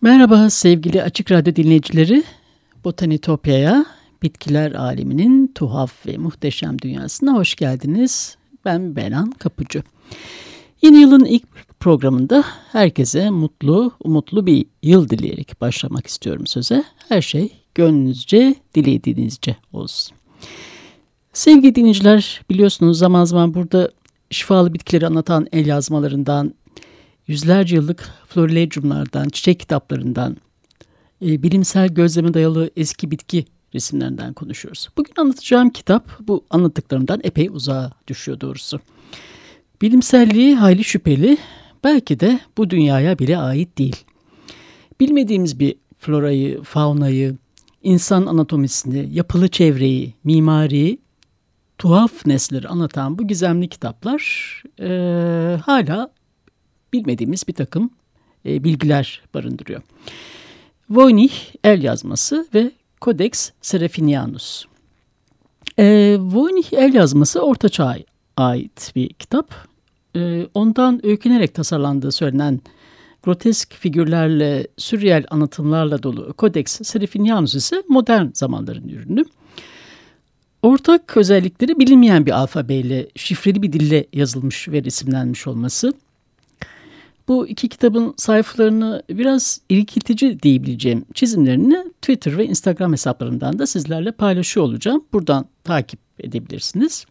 Merhaba sevgili Açık Radyo dinleyicileri. Botanitopya'ya, bitkiler aleminin tuhaf ve muhteşem dünyasına hoş geldiniz. Ben Benan Kapıcı. Yeni yılın ilk programında herkese mutlu, umutlu bir yıl dileyerek başlamak istiyorum söze. Her şey gönlünüzce, dilediğinizce olsun. Sevgili dinleyiciler biliyorsunuz zaman zaman burada şifalı bitkileri anlatan el yazmalarından yüzlerce yıllık florilegiumlardan, çiçek kitaplarından, e, bilimsel gözleme dayalı eski bitki resimlerinden konuşuyoruz. Bugün anlatacağım kitap bu anlattıklarımdan epey uzağa düşüyor doğrusu. Bilimselliği hayli şüpheli, belki de bu dünyaya bile ait değil. Bilmediğimiz bir florayı, faunayı, insan anatomisini, yapılı çevreyi, mimariyi, tuhaf nesleri anlatan bu gizemli kitaplar e, hala bilmediğimiz bir takım e, bilgiler barındırıyor. Voynich el yazması ve Codex Serafinianus. E, Voynich el yazması Orta Çağ'a ait bir kitap. E, ondan öykünerek tasarlandığı söylenen grotesk figürlerle, sürreel anlatımlarla dolu Codex Serafinianus ise modern zamanların ürünü. Ortak özellikleri bilinmeyen bir alfabeyle, şifreli bir dille yazılmış ve resimlenmiş olması – bu iki kitabın sayfalarını biraz irkiltici diyebileceğim çizimlerini Twitter ve Instagram hesaplarımdan da sizlerle paylaşıyor olacağım. Buradan takip edebilirsiniz.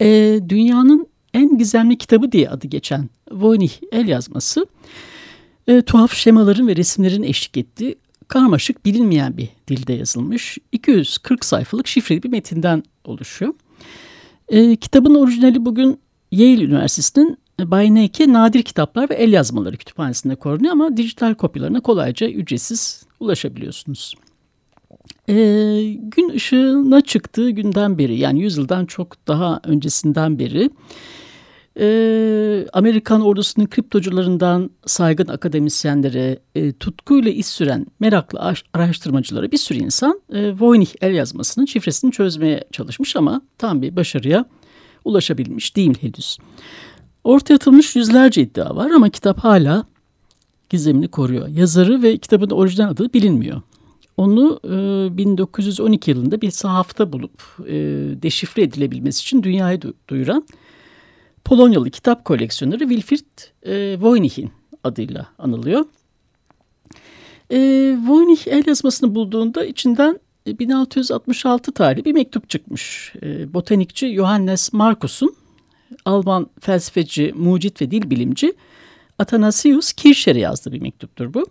Ee, dünyanın en gizemli kitabı diye adı geçen Voynich el yazması e, tuhaf şemaların ve resimlerin eşlik ettiği karmaşık bilinmeyen bir dilde yazılmış 240 sayfalık şifreli bir metinden oluşuyor. E, kitabın orijinali bugün Yale Üniversitesi'nin Bay Neke nadir kitaplar ve el yazmaları kütüphanesinde korunuyor ama dijital kopyalarına kolayca ücretsiz ulaşabiliyorsunuz. Ee, gün ışığına çıktığı günden beri yani yüzyıldan çok daha öncesinden beri e, Amerikan ordusunun kriptocularından saygın akademisyenlere, e, tutkuyla iş süren meraklı araştırmacılara bir sürü insan e, Voynich el yazmasının şifresini çözmeye çalışmış ama tam bir başarıya ulaşabilmiş değil henüz. Ortaya atılmış yüzlerce iddia var ama kitap hala gizemini koruyor. Yazarı ve kitabın orijinal adı bilinmiyor. Onu e, 1912 yılında bir sahafta bulup e, deşifre edilebilmesi için dünyaya duyuran Polonyalı kitap koleksiyoneri Wilfried e, Voynich'in adıyla anılıyor. E, Voynich el yazmasını bulduğunda içinden 1666 tarihli bir mektup çıkmış. E, botanikçi Johannes Markus'un Alman felsefeci, mucit ve dil bilimci Athanasius Kircher'e yazdığı bir mektuptur bu.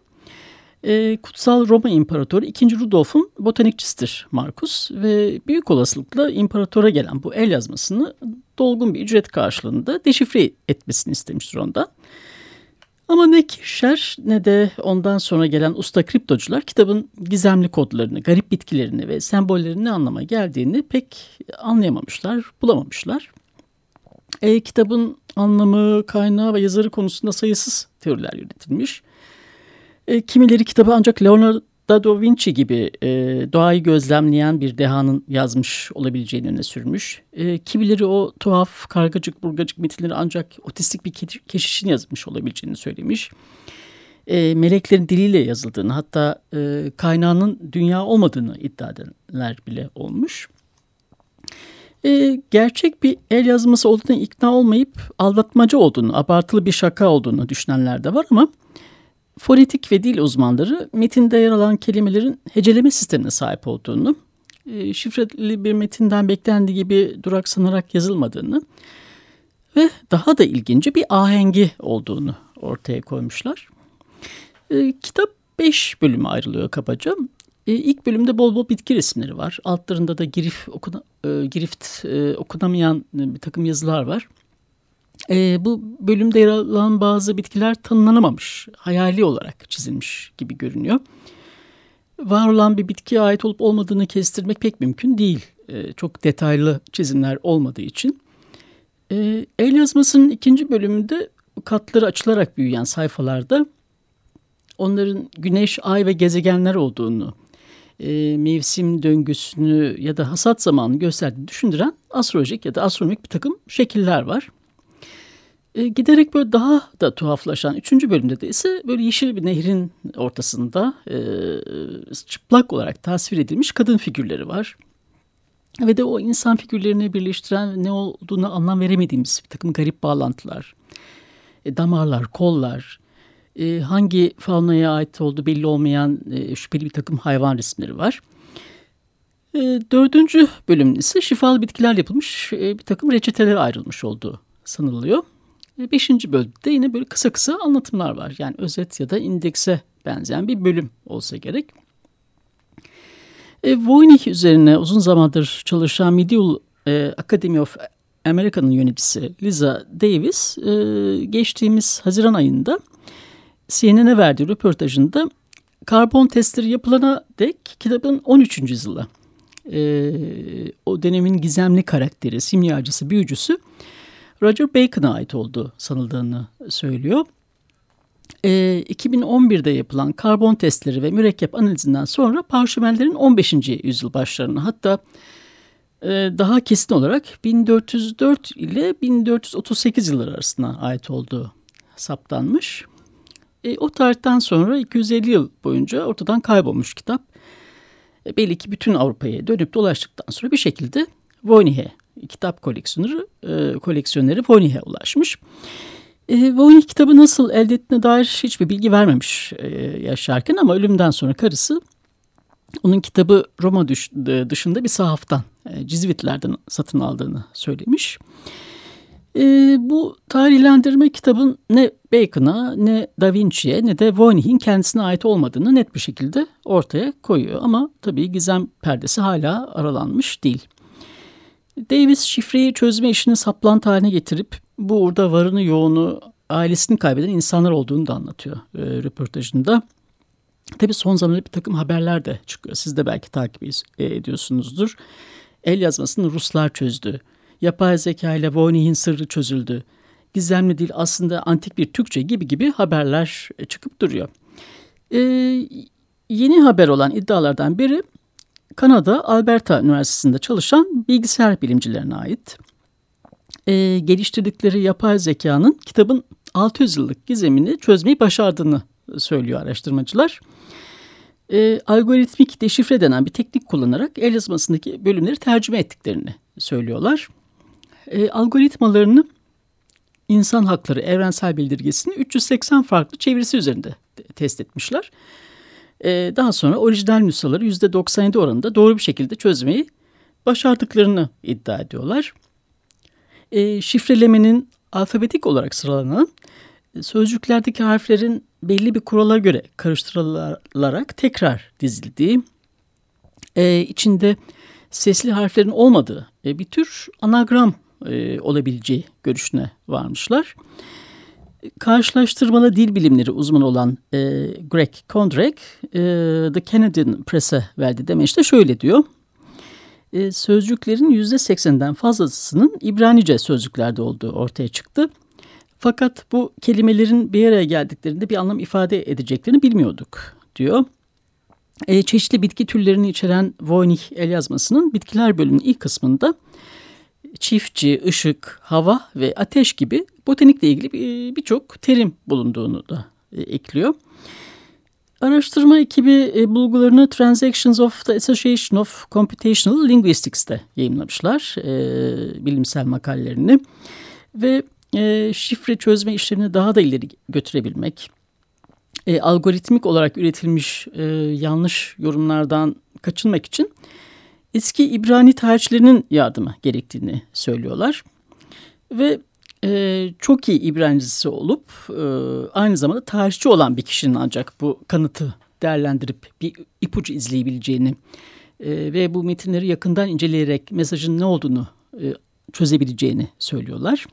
E, Kutsal Roma İmparatoru 2. Rudolf'un botanikçisidir Markus ve büyük olasılıkla imparatora gelen bu el yazmasını dolgun bir ücret karşılığında deşifre etmesini istemiştir ondan. Ama ne Kircher ne de ondan sonra gelen usta kriptocular kitabın gizemli kodlarını, garip bitkilerini ve sembollerinin ne anlama geldiğini pek anlayamamışlar, bulamamışlar. E, kitabın anlamı, kaynağı ve yazarı konusunda sayısız teoriler yürütülmüş. E, kimileri kitabı ancak Leonardo da Vinci gibi e, doğayı gözlemleyen bir dehanın yazmış olabileceğini öne sürmüş. E, kimileri o tuhaf, kargacık, burgacık metinleri ancak otistik bir keşişin yazmış olabileceğini söylemiş. E, meleklerin diliyle yazıldığını hatta e, kaynağının dünya olmadığını iddia edenler bile olmuş e, gerçek bir el yazması olduğuna ikna olmayıp aldatmaca olduğunu, abartılı bir şaka olduğunu düşünenler de var ama fonetik ve dil uzmanları metinde yer alan kelimelerin heceleme sistemine sahip olduğunu, e, şifreli bir metinden beklendiği gibi duraksanarak yazılmadığını ve daha da ilginci bir ahengi olduğunu ortaya koymuşlar. E, kitap beş bölüme ayrılıyor kabaca. E, ilk bölümde bol bol bitki resimleri var. Altlarında da girif okuna, e, girift e, okunamayan bir takım yazılar var. E, bu bölümde yer alan bazı bitkiler tanımlanamamış, hayali olarak çizilmiş gibi görünüyor. Var olan bir bitkiye ait olup olmadığını kestirmek pek mümkün değil. E, çok detaylı çizimler olmadığı için. E, el yazmasının ikinci bölümünde katları açılarak büyüyen sayfalarda onların güneş, ay ve gezegenler olduğunu, e, mevsim döngüsünü ya da hasat zamanını gösterdiğini düşündüren astrolojik ya da astronomik bir takım şekiller var. E, giderek böyle daha da tuhaflaşan üçüncü bölümde de ise böyle yeşil bir nehrin ortasında e, çıplak olarak tasvir edilmiş kadın figürleri var. Ve de o insan figürlerini birleştiren ne olduğunu anlam veremediğimiz bir takım garip bağlantılar, e, damarlar, kollar, e, hangi faunaya ait olduğu belli olmayan e, şüpheli bir takım hayvan resimleri var. E, dördüncü bölüm ise şifalı bitkiler yapılmış e, bir takım reçeteler ayrılmış olduğu sanılıyor. E, beşinci bölümde yine böyle kısa kısa anlatımlar var. Yani özet ya da indekse benzeyen bir bölüm olsa gerek. E, Voynich üzerine uzun zamandır çalışan Medieval e, Academy of America'nın yöneticisi Liza Davis e, geçtiğimiz Haziran ayında CNN'e verdiği röportajında karbon testleri yapılana dek kitabın 13. yüzyıla e, o dönemin gizemli karakteri, simyacısı, büyücüsü Roger Bacon'a ait olduğu sanıldığını söylüyor. E, 2011'de yapılan karbon testleri ve mürekkep analizinden sonra parşömenlerin 15. yüzyıl başlarına hatta e, daha kesin olarak 1404 ile 1438 yılları arasında ait olduğu saptanmış. E, o tarihten sonra 250 yıl boyunca ortadan kaybolmuş kitap. E, belli ki bütün Avrupa'ya dönüp dolaştıktan sonra bir şekilde Voynich'e kitap koleksiyoneri, e, koleksiyoneri Voynich'e ulaşmış. E, Voynich kitabı nasıl elde ettiğine dair hiçbir bilgi vermemiş e, yaşarken ama ölümden sonra karısı onun kitabı Roma dışında bir sahaftan, e, Cizvitlerden satın aldığını söylemiş. E, bu tarihlendirme kitabın ne Bacon'a ne Da Vinci'ye ne de Voynich'in kendisine ait olmadığını net bir şekilde ortaya koyuyor. Ama tabii gizem perdesi hala aralanmış değil. Davis şifreyi çözme işini saplantı haline getirip bu uğurda varını yoğunu ailesini kaybeden insanlar olduğunu da anlatıyor e, röportajında. Tabii son zamanlarda bir takım haberler de çıkıyor. Siz de belki takip ediyorsunuzdur. El yazmasını Ruslar çözdü. Yapay zeka ile Voynich'in sırrı çözüldü. Gizemli dil aslında antik bir Türkçe gibi gibi haberler çıkıp duruyor. Ee, yeni haber olan iddialardan biri Kanada Alberta Üniversitesi'nde çalışan bilgisayar bilimcilerine ait. Ee, geliştirdikleri yapay zekanın kitabın 600 yıllık gizemini çözmeyi başardığını söylüyor araştırmacılar. Ee, algoritmik deşifre denen bir teknik kullanarak el yazmasındaki bölümleri tercüme ettiklerini söylüyorlar. Ee, algoritmalarını insan hakları evrensel bildirgesini 380 farklı çevirisi üzerinde test etmişler. Ee, daha sonra orijinal nüshaları %97 oranında doğru bir şekilde çözmeyi başardıklarını iddia ediyorlar. Ee, şifrelemenin alfabetik olarak sıralanan sözcüklerdeki harflerin belli bir kurala göre karıştırılarak tekrar dizildiği, e, içinde sesli harflerin olmadığı e, bir tür anagram e, olabileceği görüşüne varmışlar. Karşılaştırmalı dil bilimleri uzmanı olan e, Greg Kondrak, e, The Canadian Press'e verdiği demeçte şöyle diyor. E, sözcüklerin %80'den fazlasının İbranice sözcüklerde olduğu ortaya çıktı. Fakat bu kelimelerin bir araya geldiklerinde bir anlam ifade edeceklerini bilmiyorduk diyor. E, çeşitli bitki türlerini içeren Voynich el yazmasının bitkiler bölümünün ilk kısmında çiftçi, ışık, hava ve ateş gibi botanikle ilgili birçok terim bulunduğunu da e, ekliyor. Araştırma ekibi e, bulgularını Transactions of the Association of Computational Linguistics'te yayınlamışlar e, bilimsel makalelerini ve şifre çözme işlerini daha da ileri götürebilmek, algoritmik olarak üretilmiş yanlış yorumlardan kaçınmak için eski İbrani tarihçilerinin yardımı gerektiğini söylüyorlar. Ve e, çok iyi İbranicisi olup e, aynı zamanda tarihçi olan bir kişinin ancak bu kanıtı değerlendirip bir ipucu izleyebileceğini e, ve bu metinleri yakından inceleyerek mesajın ne olduğunu e, çözebileceğini söylüyorlar.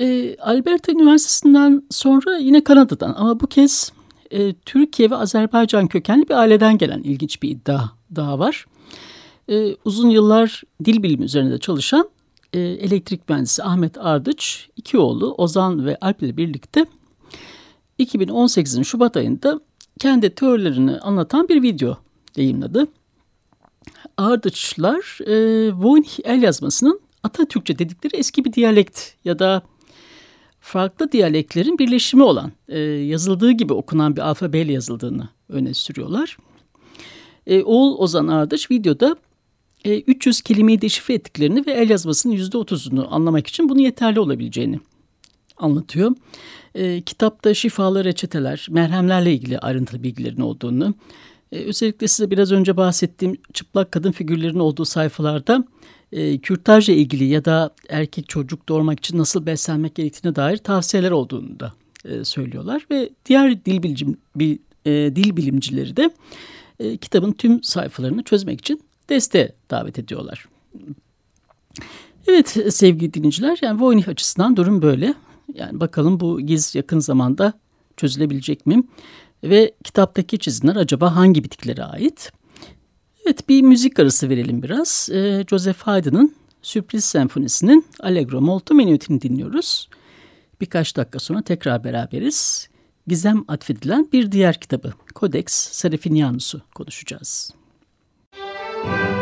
E, Alberta Üniversitesi'nden sonra yine Kanada'dan ama bu kez e, Türkiye ve Azerbaycan kökenli bir aileden gelen ilginç bir iddia daha var. E, uzun yıllar dil bilimi üzerinde çalışan e, elektrik mühendisi Ahmet Ardıç, iki oğlu Ozan ve Alp ile birlikte 2018'in Şubat ayında kendi teorilerini anlatan bir video yayınladı. Ardıçlar e, Voynich el yazmasının Atatürkçe dedikleri eski bir diyalekt ya da farklı diyaleklerin birleşimi olan e, yazıldığı gibi okunan bir alfabeyle yazıldığını öne sürüyorlar. E, oğul Ozan Ardıç videoda e, 300 kelimeyi deşifre ettiklerini ve el yazmasının %30'unu anlamak için bunu yeterli olabileceğini anlatıyor. E, kitapta şifalı reçeteler, merhemlerle ilgili ayrıntılı bilgilerin olduğunu, e, özellikle size biraz önce bahsettiğim çıplak kadın figürlerin olduğu sayfalarda e, kürtajla ilgili ya da erkek çocuk doğurmak için nasıl beslenmek gerektiğine dair tavsiyeler olduğunu da e, söylüyorlar ve diğer dil bilim bil, e, dil bilimcileri de e, kitabın tüm sayfalarını çözmek için deste davet ediyorlar. Evet sevgili dinleyiciler yani Voynich açısından durum böyle. Yani bakalım bu giz yakın zamanda çözülebilecek mi? Ve kitaptaki çizimler acaba hangi bitkiklere ait? Evet bir müzik arası verelim biraz. E, Joseph Haydn'ın Sürpriz Senfonisi'nin Allegro Molto Menuet'ini dinliyoruz. Birkaç dakika sonra tekrar beraberiz. Gizem atfedilen bir diğer kitabı Codex Serafinianus'u konuşacağız. Müzik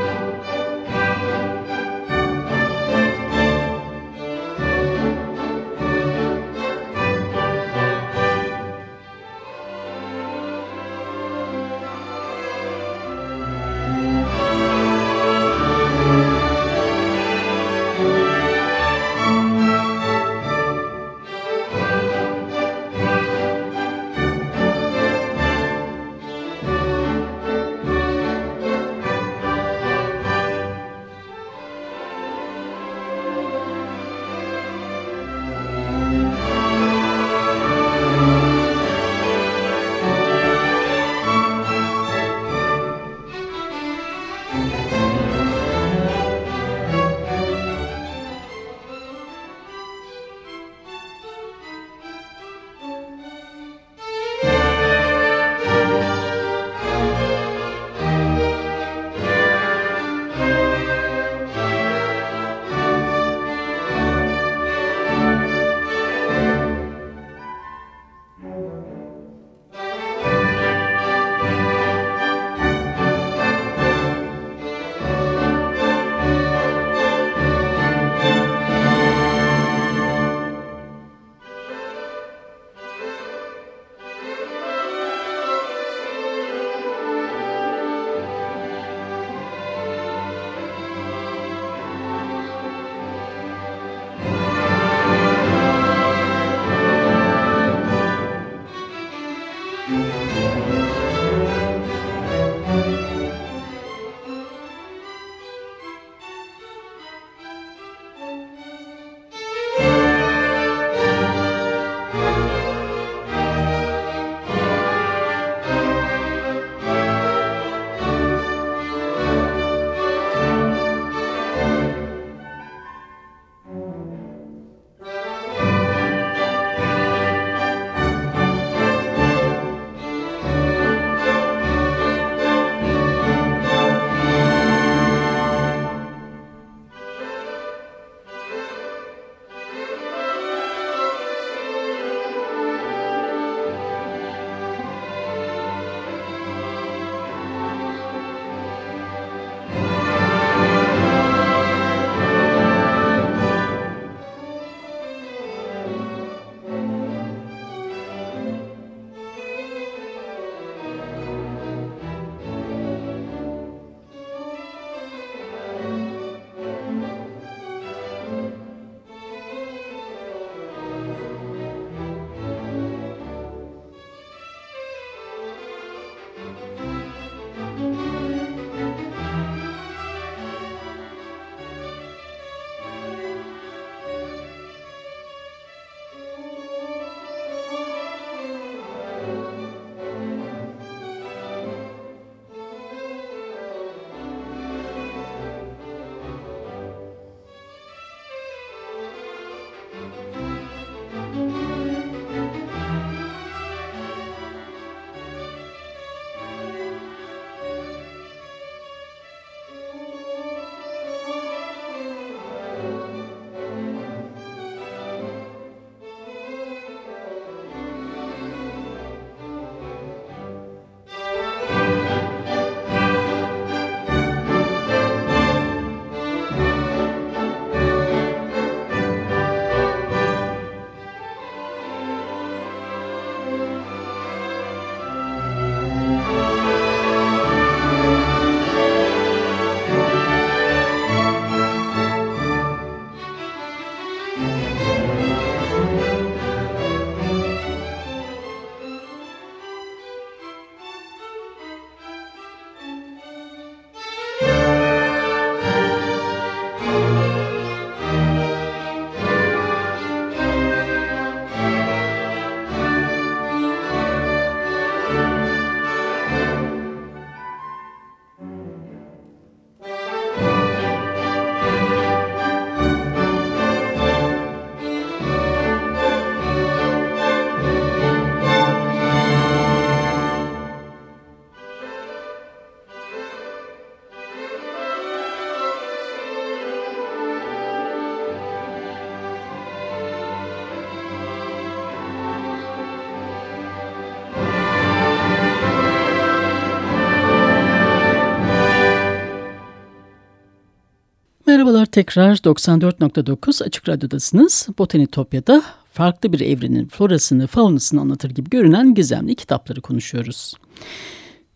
Merhabalar tekrar 94.9 Açık Radyo'dasınız. Botanitopya'da farklı bir evrenin florasını, faunasını anlatır gibi görünen gizemli kitapları konuşuyoruz.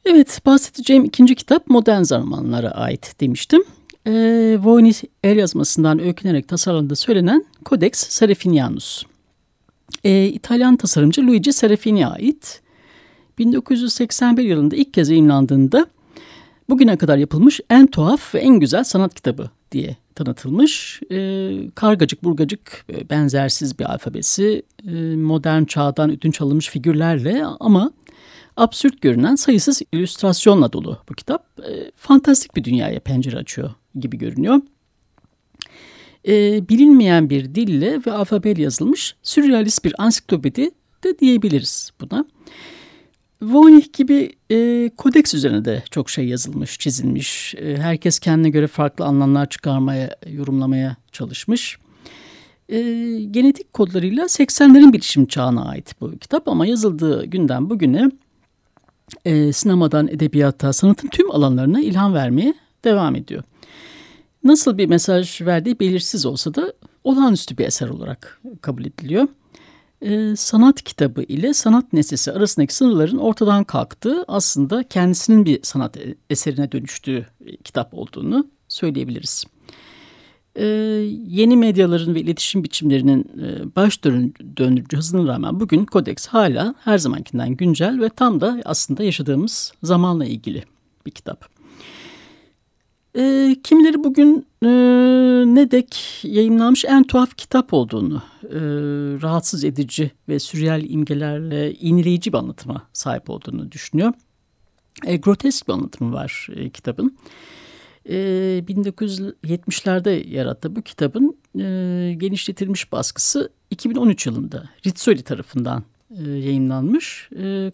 Evet, bahsedeceğim ikinci kitap modern zamanlara ait demiştim. E, Voynich el yazmasından öykünerek tasarlandığı söylenen Codex Serafinianus. E, İtalyan tasarımcı Luigi Serafini'ye ait. 1981 yılında ilk kez yayınlandığında bugüne kadar yapılmış en tuhaf ve en güzel sanat kitabı diye tanıtılmış. E, kargacık burgacık e, benzersiz bir alfabesi e, modern çağdan ödünç alınmış figürlerle ama absürt görünen sayısız illüstrasyonla dolu bu kitap. E, fantastik bir dünyaya pencere açıyor gibi görünüyor. E, bilinmeyen bir dille ve alfabeyle yazılmış sürrealist bir ansiklopedi de diyebiliriz buna. Voynich gibi e, kodeks üzerine de çok şey yazılmış, çizilmiş. E, herkes kendine göre farklı anlamlar çıkarmaya, yorumlamaya çalışmış. E, genetik kodlarıyla 80'lerin bilişim çağına ait bu kitap ama yazıldığı günden bugüne e, sinemadan edebiyata, sanatın tüm alanlarına ilham vermeye devam ediyor. Nasıl bir mesaj verdiği belirsiz olsa da olağanüstü bir eser olarak kabul ediliyor e, sanat kitabı ile sanat nesnesi arasındaki sınırların ortadan kalktığı aslında kendisinin bir sanat eserine dönüştüğü kitap olduğunu söyleyebiliriz. E, yeni medyaların ve iletişim biçimlerinin e, baş döndürücü hızına rağmen bugün Kodeks hala her zamankinden güncel ve tam da aslında yaşadığımız zamanla ilgili bir kitap. E, kimileri bugün e, ne dek yayınlanmış en tuhaf kitap olduğunu, e, rahatsız edici ve sürreal imgelerle iğneleyici bir anlatıma sahip olduğunu düşünüyor. E, grotesk bir anlatımı var e, kitabın. E, 1970'lerde yarattığı bu kitabın e, genişletilmiş baskısı 2013 yılında Rizzoli tarafından e, yayınlanmış. E,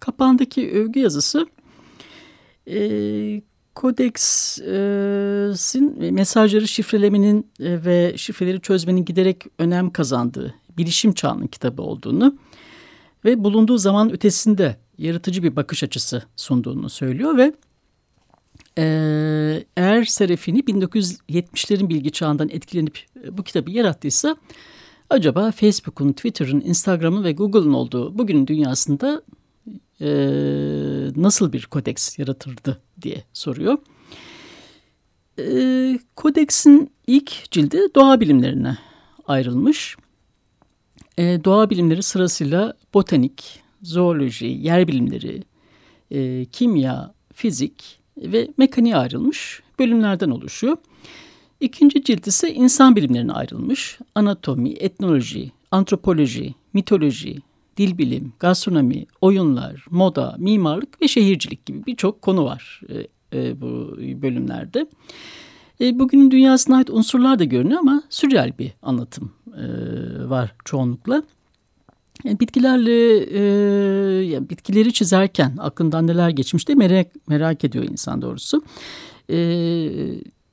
kapağındaki övgü yazısı e, Kodex'in mesajları şifrelemenin e, ve şifreleri çözmenin giderek önem kazandığı bilişim çağının kitabı olduğunu ve bulunduğu zaman ötesinde yaratıcı bir bakış açısı sunduğunu söylüyor ve e, eğer Serafini 1970'lerin bilgi çağından etkilenip bu kitabı yarattıysa acaba Facebook'un, Twitter'ın, Instagram'ın ve Google'ın olduğu bugünün dünyasında e, nasıl bir kodeks yaratırdı diye soruyor. E, kodeksin ilk cildi doğa bilimlerine ayrılmış. E, doğa bilimleri sırasıyla botanik, zooloji, yer bilimleri, e, kimya, fizik ve mekaniğe ayrılmış bölümlerden oluşuyor. İkinci cilt ise insan bilimlerine ayrılmış. Anatomi, etnoloji, antropoloji, mitoloji, dil bilim, gastronomi, oyunlar, moda, mimarlık ve şehircilik gibi birçok konu var e, e, bu bölümlerde. E, bugünün dünyasına ait unsurlar da görünüyor ama sürreal bir anlatım e, var çoğunlukla. Yani bitkilerle e, bitkileri çizerken aklından neler geçmiş de merak, merak ediyor insan doğrusu. E,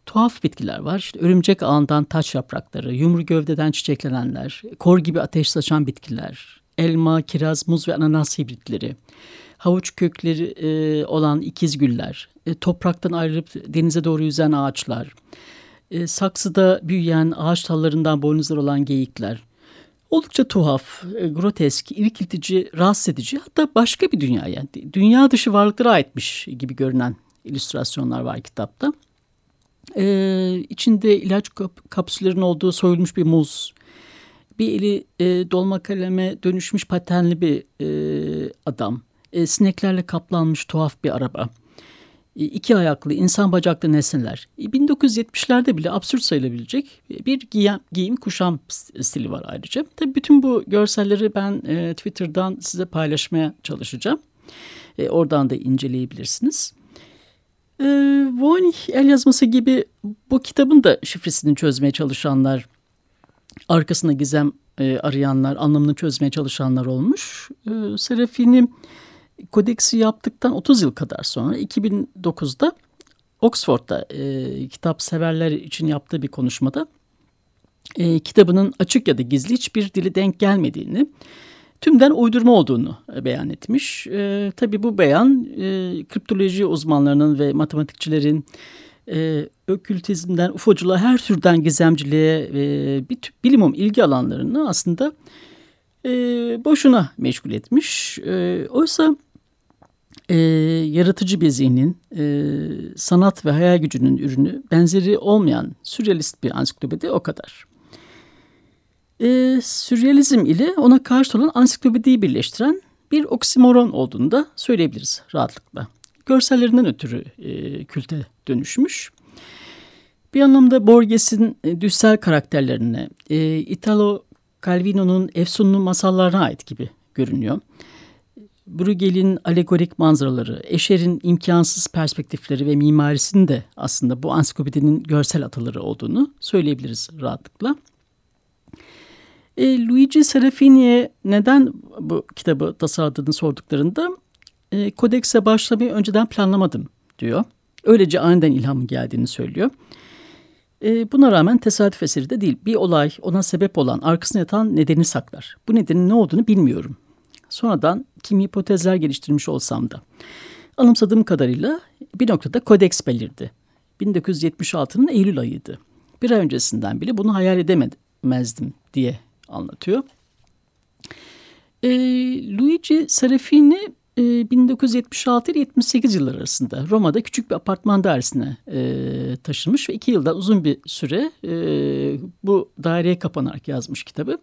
tuhaf bitkiler var. İşte örümcek ağından taç yaprakları, yumru gövdeden çiçeklenenler, kor gibi ateş saçan bitkiler, elma, kiraz, muz ve ananas hibritleri, havuç kökleri e, olan ikizgüller, e, topraktan ayrılıp denize doğru yüzen ağaçlar, e, saksıda büyüyen ağaç dallarından boynuzlar olan geyikler. Oldukça tuhaf, e, grotesk, irkiltici, rahatsız edici hatta başka bir dünya yani dünya dışı varlıklara aitmiş gibi görünen illüstrasyonlar var kitapta. Ee, içinde ilaç kap kapsüllerin olduğu soyulmuş bir muz, bir eli e, dolma kaleme dönüşmüş patenli bir e, adam. E, sineklerle kaplanmış tuhaf bir araba. E, iki ayaklı, insan bacaklı nesneler. E, 1970'lerde bile absürt sayılabilecek bir giyim, giyim kuşam stili var ayrıca. Tabii bütün bu görselleri ben e, Twitter'dan size paylaşmaya çalışacağım. E, oradan da inceleyebilirsiniz. E, Voynich el yazması gibi bu kitabın da şifresini çözmeye çalışanlar arkasında gizem e, arayanlar, anlamını çözmeye çalışanlar olmuş. E, Serafini kodeksi yaptıktan 30 yıl kadar sonra 2009'da Oxford'da e, kitap severler için yaptığı bir konuşmada e, kitabının açık ya da gizli hiçbir dili denk gelmediğini, tümden uydurma olduğunu beyan etmiş. E, tabii bu beyan e, kriptoloji uzmanlarının ve matematikçilerin e, ökültizmden ufoculuğa her türden gizemciliğe e, bir tür bilimum ilgi alanlarını aslında e, boşuna meşgul etmiş. E, oysa e, yaratıcı bir zihnin, e, sanat ve hayal gücünün ürünü benzeri olmayan sürrealist bir ansiklopedi o kadar. E, sürrealizm ile ona karşı olan ansiklopediyi birleştiren bir oksimoron olduğunu da söyleyebiliriz rahatlıkla. Görsellerinden ötürü e, külte dönüşmüş. Bir anlamda Borges'in e, düşsel karakterlerine, e, Italo Calvino'nun Efsunlu masallarına ait gibi görünüyor. Bruegel'in alegorik manzaraları, Escher'in imkansız perspektifleri ve mimarisinin de aslında bu ansiklopedinin görsel ataları olduğunu söyleyebiliriz rahatlıkla. E, Luigi Serafini'ye neden bu kitabı tasarladığını sorduklarında e, kodekse başlamayı önceden planlamadım diyor. Öylece aniden ilhamın geldiğini söylüyor. E, buna rağmen tesadüf eseri de değil. Bir olay ona sebep olan arkasına yatan nedeni saklar. Bu nedenin ne olduğunu bilmiyorum. Sonradan kimi hipotezler geliştirmiş olsam da. Anımsadığım kadarıyla bir noktada kodeks belirdi. 1976'nın Eylül ayıydı. Bir ay öncesinden bile bunu hayal edemezdim diye anlatıyor. E, Luigi Serafini e, 1976 ile 78 yıllar arasında Roma'da küçük bir apartman dairesine e, taşınmış ve iki yıldan uzun bir süre e, bu daireye kapanarak yazmış kitabı.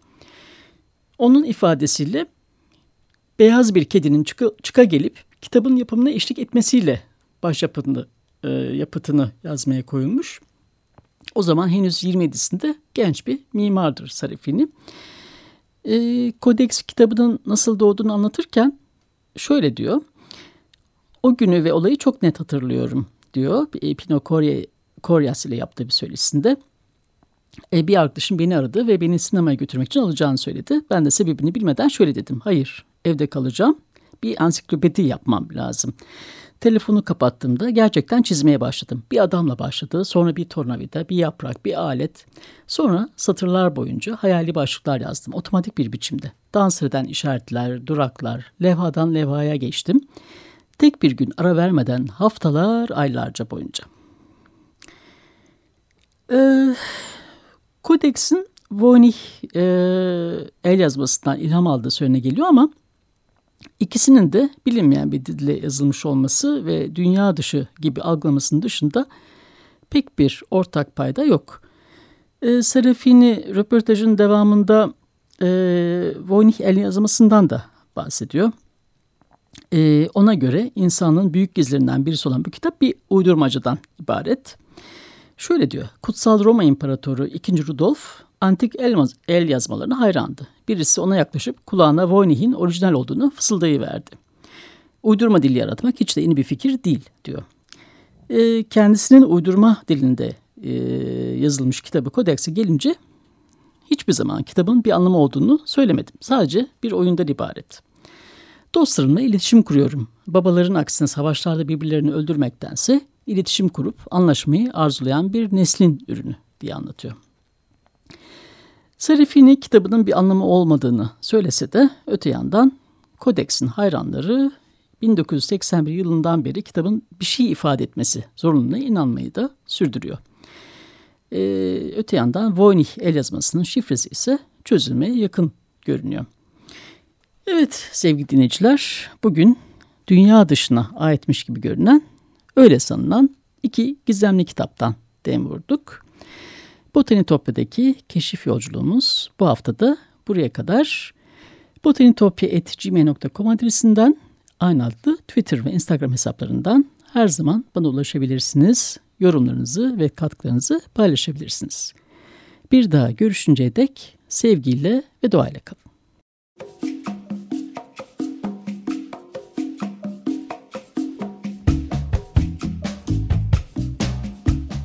Onun ifadesiyle beyaz bir kedinin çıka, çıka gelip kitabın yapımına eşlik etmesiyle başyapıtını e, yapıtını yazmaya koyulmuş. O zaman henüz 27'sinde genç bir mimardır Sarifini. E, Kodeks kitabının nasıl doğduğunu anlatırken şöyle diyor. O günü ve olayı çok net hatırlıyorum diyor. Pino Koryas ile yaptığı bir söyleşisinde. E, bir arkadaşım beni aradı ve beni sinemaya götürmek için alacağını söyledi. Ben de sebebini bilmeden şöyle dedim. Hayır evde kalacağım. Bir ansiklopedi yapmam lazım. Telefonu kapattığımda gerçekten çizmeye başladım. Bir adamla başladı, sonra bir tornavida, bir yaprak, bir alet. Sonra satırlar boyunca hayali başlıklar yazdım otomatik bir biçimde. Dans eden işaretler, duraklar, levhadan levhaya geçtim. Tek bir gün ara vermeden haftalar, aylarca boyunca. Ee, Kodex'in Voynich e, el yazmasından ilham aldığı söylene geliyor ama İkisinin de bilinmeyen bir dille yazılmış olması ve dünya dışı gibi algılamasının dışında pek bir ortak payda yok. E, Serafini röportajın devamında e, Voynich el yazmasından da bahsediyor. E, ona göre insanlığın büyük gizlerinden birisi olan bu kitap bir uydurmacıdan ibaret. Şöyle diyor, Kutsal Roma İmparatoru 2. Rudolf antik el, el yazmalarına hayrandı. Birisi ona yaklaşıp kulağına Voynich'in orijinal olduğunu fısıldayıverdi. Uydurma dil yaratmak hiç de yeni bir fikir değil diyor. E, kendisinin uydurma dilinde e, yazılmış kitabı Kodex'e gelince hiçbir zaman kitabın bir anlamı olduğunu söylemedim. Sadece bir oyundan ibaret. Dostlarımla iletişim kuruyorum. Babaların aksine savaşlarda birbirlerini öldürmektense iletişim kurup anlaşmayı arzulayan bir neslin ürünü diye anlatıyor. Serifini kitabının bir anlamı olmadığını söylese de öte yandan Kodex'in hayranları 1981 yılından beri kitabın bir şey ifade etmesi zorunluluğuna inanmayı da sürdürüyor. Ee, öte yandan Voynich el yazmasının şifresi ise çözülmeye yakın görünüyor. Evet sevgili dinleyiciler bugün dünya dışına aitmiş gibi görünen öyle sanılan iki gizemli kitaptan dem vurduk. Botanitopya'daki keşif yolculuğumuz bu haftada buraya kadar. botanitopya.gmail.com adresinden aynı adlı Twitter ve Instagram hesaplarından her zaman bana ulaşabilirsiniz. Yorumlarınızı ve katkılarınızı paylaşabilirsiniz. Bir daha görüşünceye dek sevgiyle ve doğayla kalın.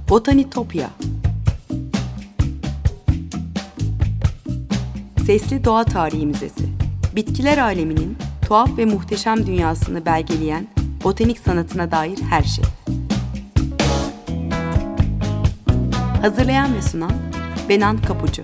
Botanitopya Sesli Doğa Tarihi Müzesi. Bitkiler aleminin tuhaf ve muhteşem dünyasını belgeleyen botanik sanatına dair her şey. Hazırlayan ve sunan Benan Kapucu.